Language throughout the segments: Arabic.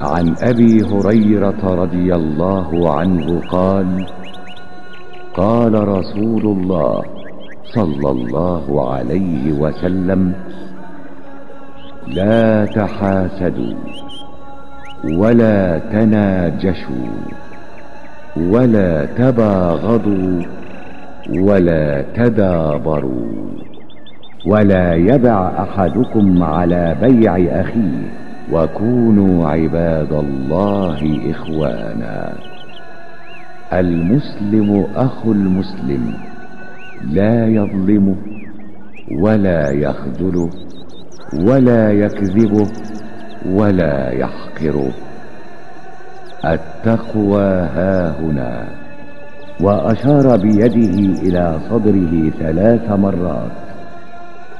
عن أبي هريرة رضي الله عنه قال قال رسول الله صلى الله عليه وسلم لا تحاسدوا ولا تناجشوا ولا تباغضوا ولا تدابروا ولا يبع أحدكم على بيع أخيه. وكونوا عباد الله إخوانا. المسلم أخو المسلم لا يظلمه ولا يخذله ولا يكذبه ولا يحقره. التقوى هاهنا وأشار بيده إلى صدره ثلاث مرات.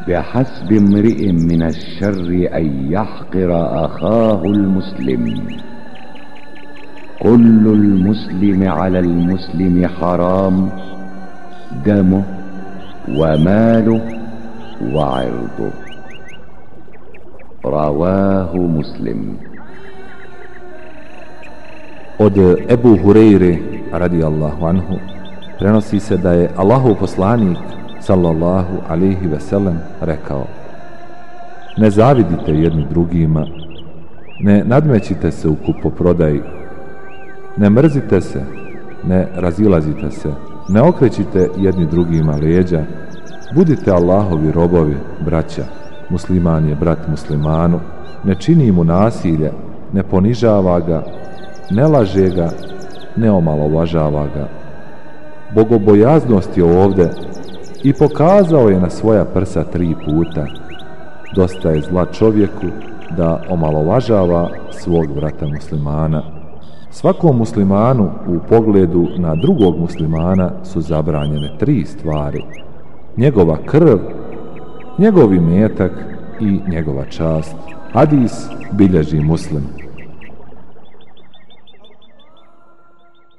بحسب امرئ من الشر أن يحقر أخاه المسلم. كل المسلم على المسلم حرام دمه وماله وعرضه. رواه مسلم. Od Ebu Hureyre radijallahu anhu prenosi se da je Allahov poslanik sallallahu alihi veselem rekao Ne zavidite jedni drugima, ne nadmećite se u kupoprodaji, ne mrzite se, ne razilazite se, ne okrećite jedni drugima leđa, budite Allahovi robovi, braća, musliman je brat muslimanu, ne čini mu nasilje, ne ponižava ga, ne laže ga, ne omalovažava ga. Bogobojaznost je ovde i pokazao je na svoja prsa tri puta. Dosta je zla čovjeku da omalovažava svog brata muslimana. Svakom muslimanu u pogledu na drugog muslimana su zabranjene tri stvari. Njegova krv, njegov imetak i njegova čast. Hadis bilježi muslim.